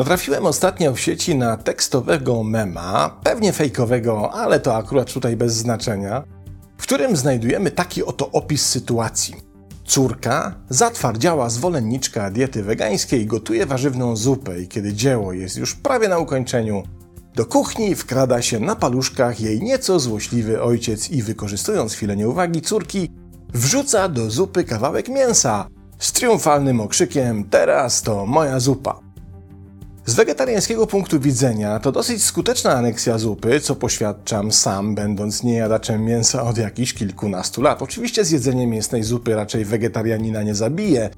Natrafiłem ostatnio w sieci na tekstowego mema, pewnie fejkowego, ale to akurat tutaj bez znaczenia, w którym znajdujemy taki oto opis sytuacji. Córka, zatwardziała zwolenniczka diety wegańskiej, gotuje warzywną zupę i kiedy dzieło jest już prawie na ukończeniu, do kuchni wkrada się na paluszkach jej nieco złośliwy ojciec i wykorzystując chwilę nieuwagi córki, wrzuca do zupy kawałek mięsa z triumfalnym okrzykiem: Teraz to moja zupa. Z wegetariańskiego punktu widzenia to dosyć skuteczna aneksja zupy, co poświadczam sam, będąc niejadaczem mięsa od jakichś kilkunastu lat. Oczywiście zjedzenie mięsnej zupy raczej wegetarianina nie zabije,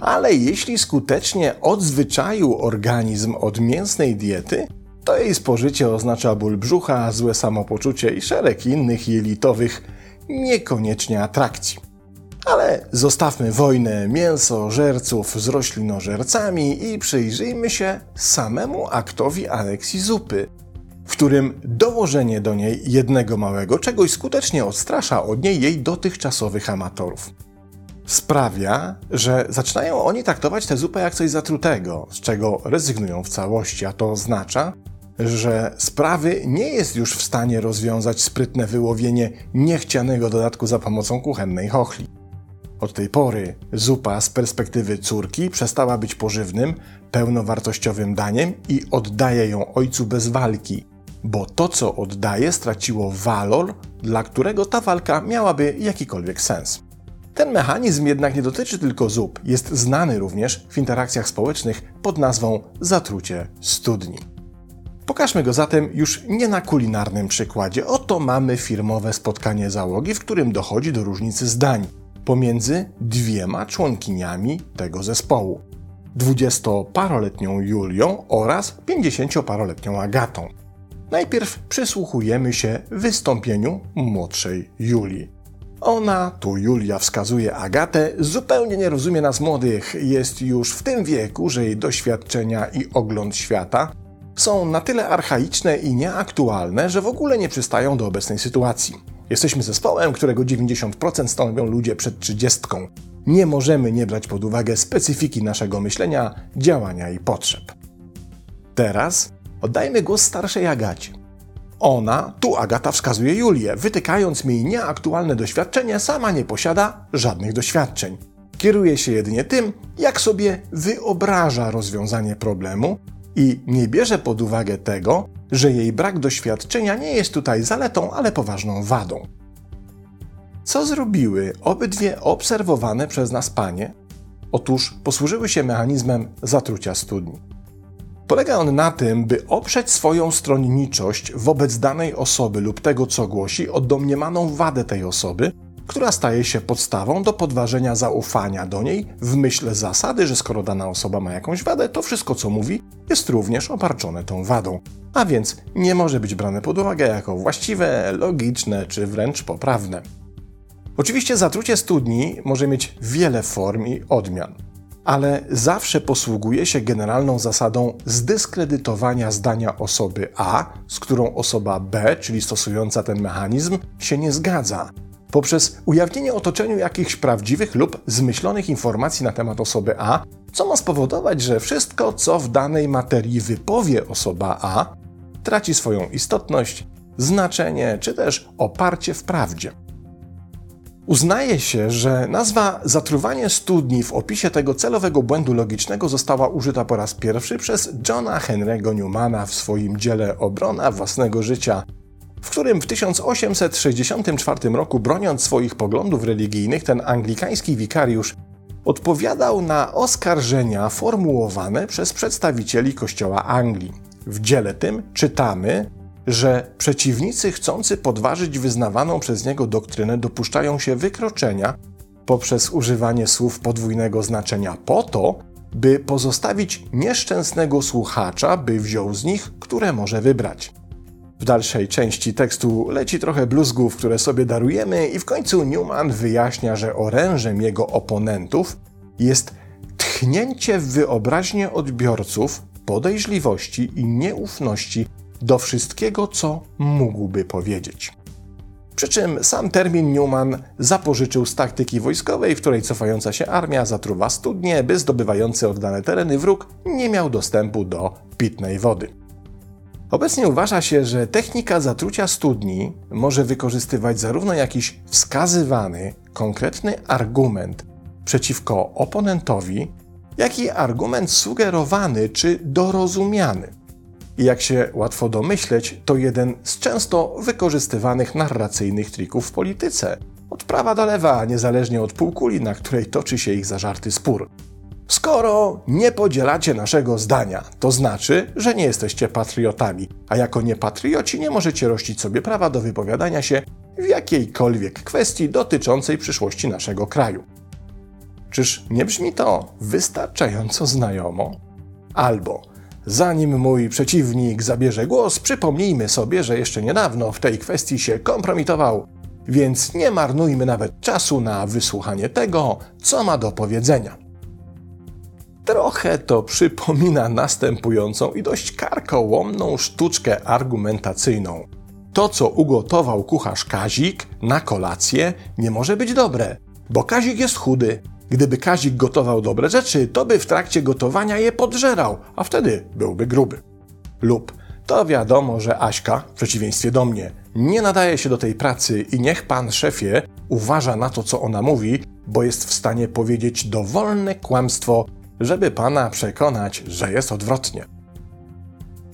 ale jeśli skutecznie odzwyczaił organizm od mięsnej diety, to jej spożycie oznacza ból brzucha, złe samopoczucie i szereg innych jelitowych, niekoniecznie atrakcji. Ale zostawmy wojnę mięsożerców z roślinożercami i przyjrzyjmy się samemu aktowi aneksji zupy, w którym dołożenie do niej jednego małego czegoś skutecznie odstrasza od niej jej dotychczasowych amatorów. Sprawia, że zaczynają oni traktować tę zupę jak coś zatrutego, z czego rezygnują w całości, a to oznacza, że sprawy nie jest już w stanie rozwiązać sprytne wyłowienie niechcianego dodatku za pomocą kuchennej chochli. Od tej pory zupa z perspektywy córki przestała być pożywnym, pełnowartościowym daniem i oddaje ją ojcu bez walki, bo to, co oddaje, straciło walor, dla którego ta walka miałaby jakikolwiek sens. Ten mechanizm jednak nie dotyczy tylko zup, jest znany również w interakcjach społecznych pod nazwą zatrucie studni. Pokażmy go zatem już nie na kulinarnym przykładzie. Oto mamy firmowe spotkanie załogi, w którym dochodzi do różnicy zdań pomiędzy dwiema członkiniami tego zespołu. 20-paroletnią Julią oraz 50-paroletnią Agatą. Najpierw przysłuchujemy się wystąpieniu młodszej Julii. Ona, tu Julia wskazuje Agatę, zupełnie nie rozumie nas młodych. Jest już w tym wieku, że jej doświadczenia i ogląd świata są na tyle archaiczne i nieaktualne, że w ogóle nie przystają do obecnej sytuacji. Jesteśmy zespołem, którego 90% stanowią ludzie przed trzydziestką. Nie możemy nie brać pod uwagę specyfiki naszego myślenia, działania i potrzeb. Teraz oddajmy głos starszej Agacie. Ona, tu Agata wskazuje Julię, wytykając mi nieaktualne doświadczenie, sama nie posiada żadnych doświadczeń. Kieruje się jedynie tym, jak sobie wyobraża rozwiązanie problemu i nie bierze pod uwagę tego, że jej brak doświadczenia nie jest tutaj zaletą, ale poważną wadą. Co zrobiły obydwie obserwowane przez nas panie? Otóż posłużyły się mechanizmem zatrucia studni. Polega on na tym, by oprzeć swoją stronniczość wobec danej osoby lub tego, co głosi, o domniemaną wadę tej osoby, która staje się podstawą do podważenia zaufania do niej w myśl zasady, że skoro dana osoba ma jakąś wadę, to wszystko, co mówi, jest również obarczone tą wadą, a więc nie może być brane pod uwagę jako właściwe, logiczne czy wręcz poprawne. Oczywiście zatrucie studni może mieć wiele form i odmian, ale zawsze posługuje się generalną zasadą zdyskredytowania zdania osoby A, z którą osoba B, czyli stosująca ten mechanizm, się nie zgadza, poprzez ujawnienie otoczeniu jakichś prawdziwych lub zmyślonych informacji na temat osoby A, co ma spowodować, że wszystko, co w danej materii wypowie osoba A, traci swoją istotność, znaczenie czy też oparcie w prawdzie. Uznaje się, że nazwa zatruwanie studni w opisie tego celowego błędu logicznego została użyta po raz pierwszy przez Johna Henry'ego Newmana w swoim dziele Obrona własnego życia, w którym w 1864 roku, broniąc swoich poglądów religijnych, ten anglikański wikariusz odpowiadał na oskarżenia formułowane przez przedstawicieli Kościoła Anglii. W dziele tym czytamy, że przeciwnicy chcący podważyć wyznawaną przez niego doktrynę dopuszczają się wykroczenia poprzez używanie słów podwójnego znaczenia po to, by pozostawić nieszczęsnego słuchacza, by wziął z nich, które może wybrać. W dalszej części tekstu leci trochę bluzgów, które sobie darujemy, i w końcu Newman wyjaśnia, że orężem jego oponentów jest tchnięcie w wyobraźnię odbiorców podejrzliwości i nieufności do wszystkiego, co mógłby powiedzieć. Przy czym sam termin Newman zapożyczył z taktyki wojskowej, w której cofająca się armia zatruwa studnie, by zdobywający oddane tereny wróg nie miał dostępu do pitnej wody. Obecnie uważa się, że technika zatrucia studni może wykorzystywać zarówno jakiś wskazywany, konkretny argument przeciwko oponentowi, jak i argument sugerowany czy dorozumiany. I jak się łatwo domyśleć, to jeden z często wykorzystywanych narracyjnych trików w polityce. Od prawa do lewa, niezależnie od półkuli, na której toczy się ich zażarty spór. Skoro nie podzielacie naszego zdania, to znaczy, że nie jesteście patriotami, a jako niepatrioci nie możecie rościć sobie prawa do wypowiadania się w jakiejkolwiek kwestii dotyczącej przyszłości naszego kraju. Czyż nie brzmi to wystarczająco znajomo? Albo zanim mój przeciwnik zabierze głos, przypomnijmy sobie, że jeszcze niedawno w tej kwestii się kompromitował, więc nie marnujmy nawet czasu na wysłuchanie tego, co ma do powiedzenia. Trochę to przypomina następującą i dość karkołomną sztuczkę argumentacyjną. To, co ugotował kucharz Kazik na kolację, nie może być dobre, bo Kazik jest chudy. Gdyby Kazik gotował dobre rzeczy, to by w trakcie gotowania je podżerał, a wtedy byłby gruby. Lub to wiadomo, że Aśka, w przeciwieństwie do mnie, nie nadaje się do tej pracy i niech pan szefie uważa na to, co ona mówi, bo jest w stanie powiedzieć dowolne kłamstwo żeby pana przekonać, że jest odwrotnie.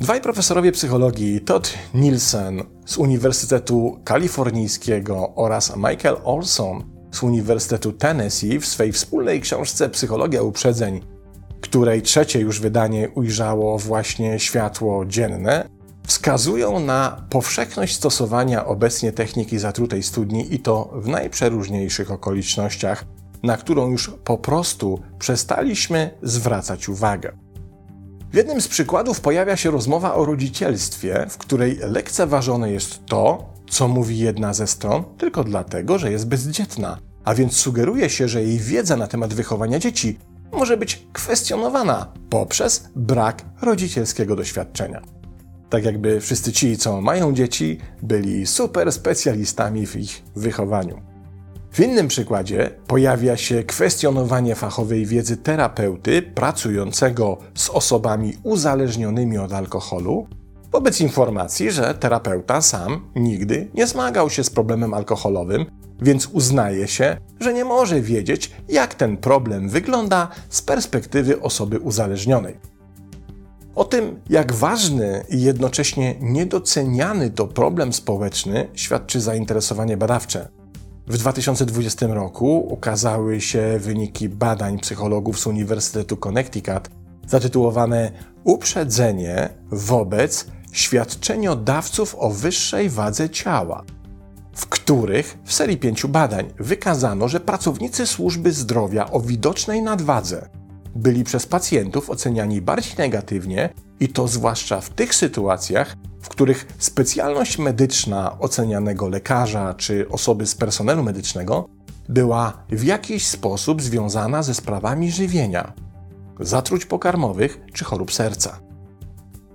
Dwaj profesorowie psychologii, Todd Nielsen z Uniwersytetu Kalifornijskiego oraz Michael Olson z Uniwersytetu Tennessee w swej wspólnej książce Psychologia uprzedzeń, której trzecie już wydanie ujrzało właśnie światło dzienne, wskazują na powszechność stosowania obecnie techniki zatrutej studni i to w najprzeróżniejszych okolicznościach, na którą już po prostu przestaliśmy zwracać uwagę. W jednym z przykładów pojawia się rozmowa o rodzicielstwie, w której lekceważone jest to, co mówi jedna ze stron, tylko dlatego, że jest bezdzietna, a więc sugeruje się, że jej wiedza na temat wychowania dzieci może być kwestionowana poprzez brak rodzicielskiego doświadczenia. Tak jakby wszyscy ci, co mają dzieci, byli super specjalistami w ich wychowaniu. W innym przykładzie pojawia się kwestionowanie fachowej wiedzy terapeuty pracującego z osobami uzależnionymi od alkoholu, wobec informacji, że terapeuta sam nigdy nie zmagał się z problemem alkoholowym, więc uznaje się, że nie może wiedzieć, jak ten problem wygląda z perspektywy osoby uzależnionej. O tym, jak ważny i jednocześnie niedoceniany to problem społeczny, świadczy zainteresowanie badawcze. W 2020 roku ukazały się wyniki badań psychologów z Uniwersytetu Connecticut zatytułowane Uprzedzenie wobec świadczeniodawców o wyższej wadze ciała, w których w serii pięciu badań wykazano, że pracownicy służby zdrowia o widocznej nadwadze byli przez pacjentów oceniani bardziej negatywnie i to zwłaszcza w tych sytuacjach, w których specjalność medyczna ocenianego lekarza czy osoby z personelu medycznego była w jakiś sposób związana ze sprawami żywienia, zatruć pokarmowych czy chorób serca.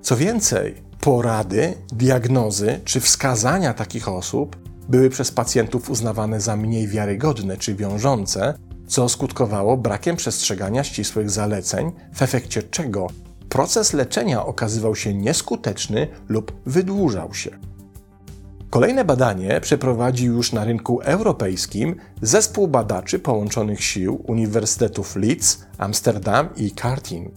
Co więcej, porady, diagnozy czy wskazania takich osób były przez pacjentów uznawane za mniej wiarygodne czy wiążące, co skutkowało brakiem przestrzegania ścisłych zaleceń, w efekcie czego proces leczenia okazywał się nieskuteczny lub wydłużał się. Kolejne badanie przeprowadził już na rynku europejskim zespół badaczy połączonych sił Uniwersytetów Leeds, Amsterdam i Kartin.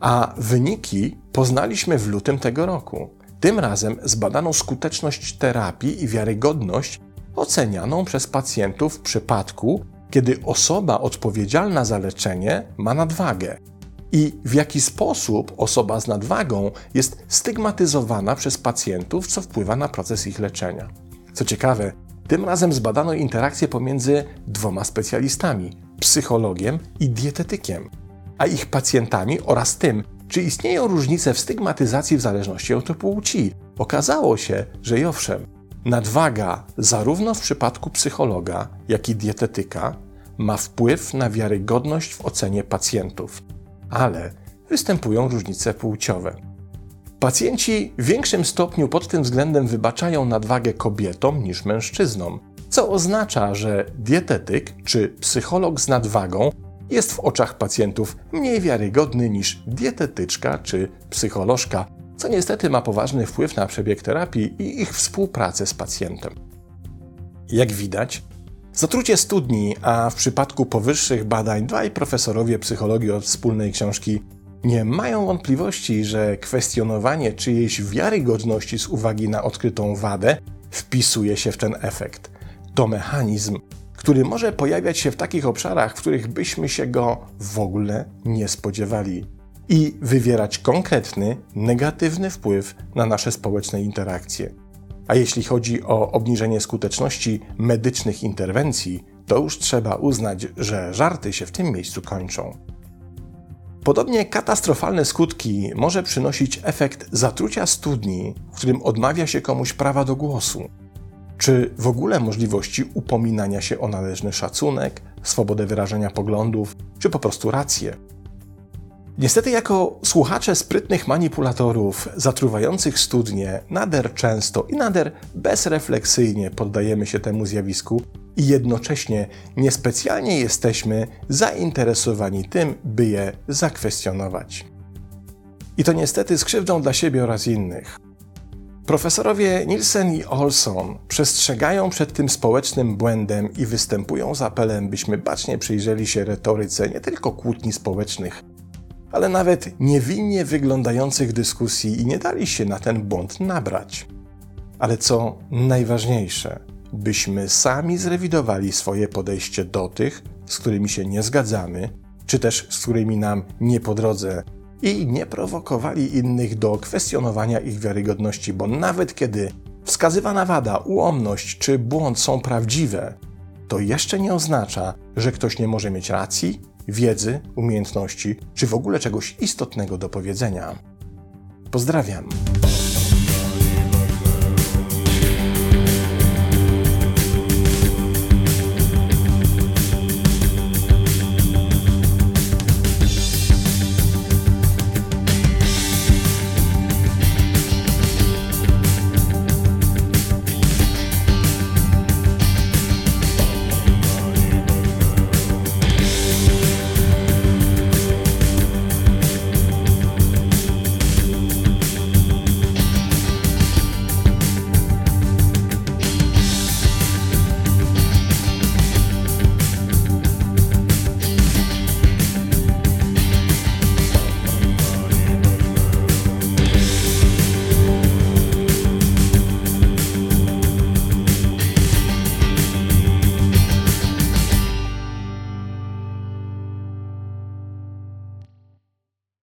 A wyniki poznaliśmy w lutym tego roku. Tym razem zbadano skuteczność terapii i wiarygodność ocenianą przez pacjentów w przypadku, kiedy osoba odpowiedzialna za leczenie ma nadwagę i w jaki sposób osoba z nadwagą jest stygmatyzowana przez pacjentów, co wpływa na proces ich leczenia. Co ciekawe, tym razem zbadano interakcję pomiędzy dwoma specjalistami psychologiem i dietetykiem, a ich pacjentami oraz tym, czy istnieją różnice w stygmatyzacji w zależności od płci. Okazało się, że i owszem, nadwaga zarówno w przypadku psychologa, jak i dietetyka ma wpływ na wiarygodność w ocenie pacjentów ale występują różnice płciowe. Pacjenci w większym stopniu pod tym względem wybaczają nadwagę kobietom niż mężczyznom, co oznacza, że dietetyk czy psycholog z nadwagą jest w oczach pacjentów mniej wiarygodny niż dietetyczka czy psycholożka, co niestety ma poważny wpływ na przebieg terapii i ich współpracę z pacjentem. Jak widać, zatrucie studni, a w przypadku powyższych badań dwaj profesorowie psychologii od wspólnej książki nie mają wątpliwości, że kwestionowanie czyjejś wiarygodności z uwagi na odkrytą wadę wpisuje się w ten efekt. To mechanizm, który może pojawiać się w takich obszarach, w których byśmy się go w ogóle nie spodziewali i wywierać konkretny, negatywny wpływ na nasze społeczne interakcje. A jeśli chodzi o obniżenie skuteczności medycznych interwencji, to już trzeba uznać, że żarty się w tym miejscu kończą. Podobnie katastrofalne skutki może przynosić efekt zatrucia studni, w którym odmawia się komuś prawa do głosu, czy w ogóle możliwości upominania się o należny szacunek, swobodę wyrażania poglądów, czy po prostu rację. Niestety, jako słuchacze sprytnych manipulatorów zatruwających studnie, nader często i nader bezrefleksyjnie poddajemy się temu zjawisku i jednocześnie niespecjalnie jesteśmy zainteresowani tym, by je zakwestionować. I to niestety z krzywdą dla siebie oraz innych. Profesorowie Nielsen i Olson przestrzegają przed tym społecznym błędem i występują z apelem, byśmy bacznie przyjrzeli się retoryce nie tylko kłótni społecznych, ale nawet niewinnie wyglądających dyskusji i nie dali się na ten błąd nabrać. Ale co najważniejsze, byśmy sami zrewidowali swoje podejście do tych, z którymi się nie zgadzamy, czy też z którymi nam nie po drodze, i nie prowokowali innych do kwestionowania ich wiarygodności, bo nawet kiedy wskazywana wada, ułomność czy błąd są prawdziwe, to jeszcze nie oznacza, że ktoś nie może mieć racji, wiedzy, umiejętności czy w ogóle czegoś istotnego do powiedzenia. Pozdrawiam.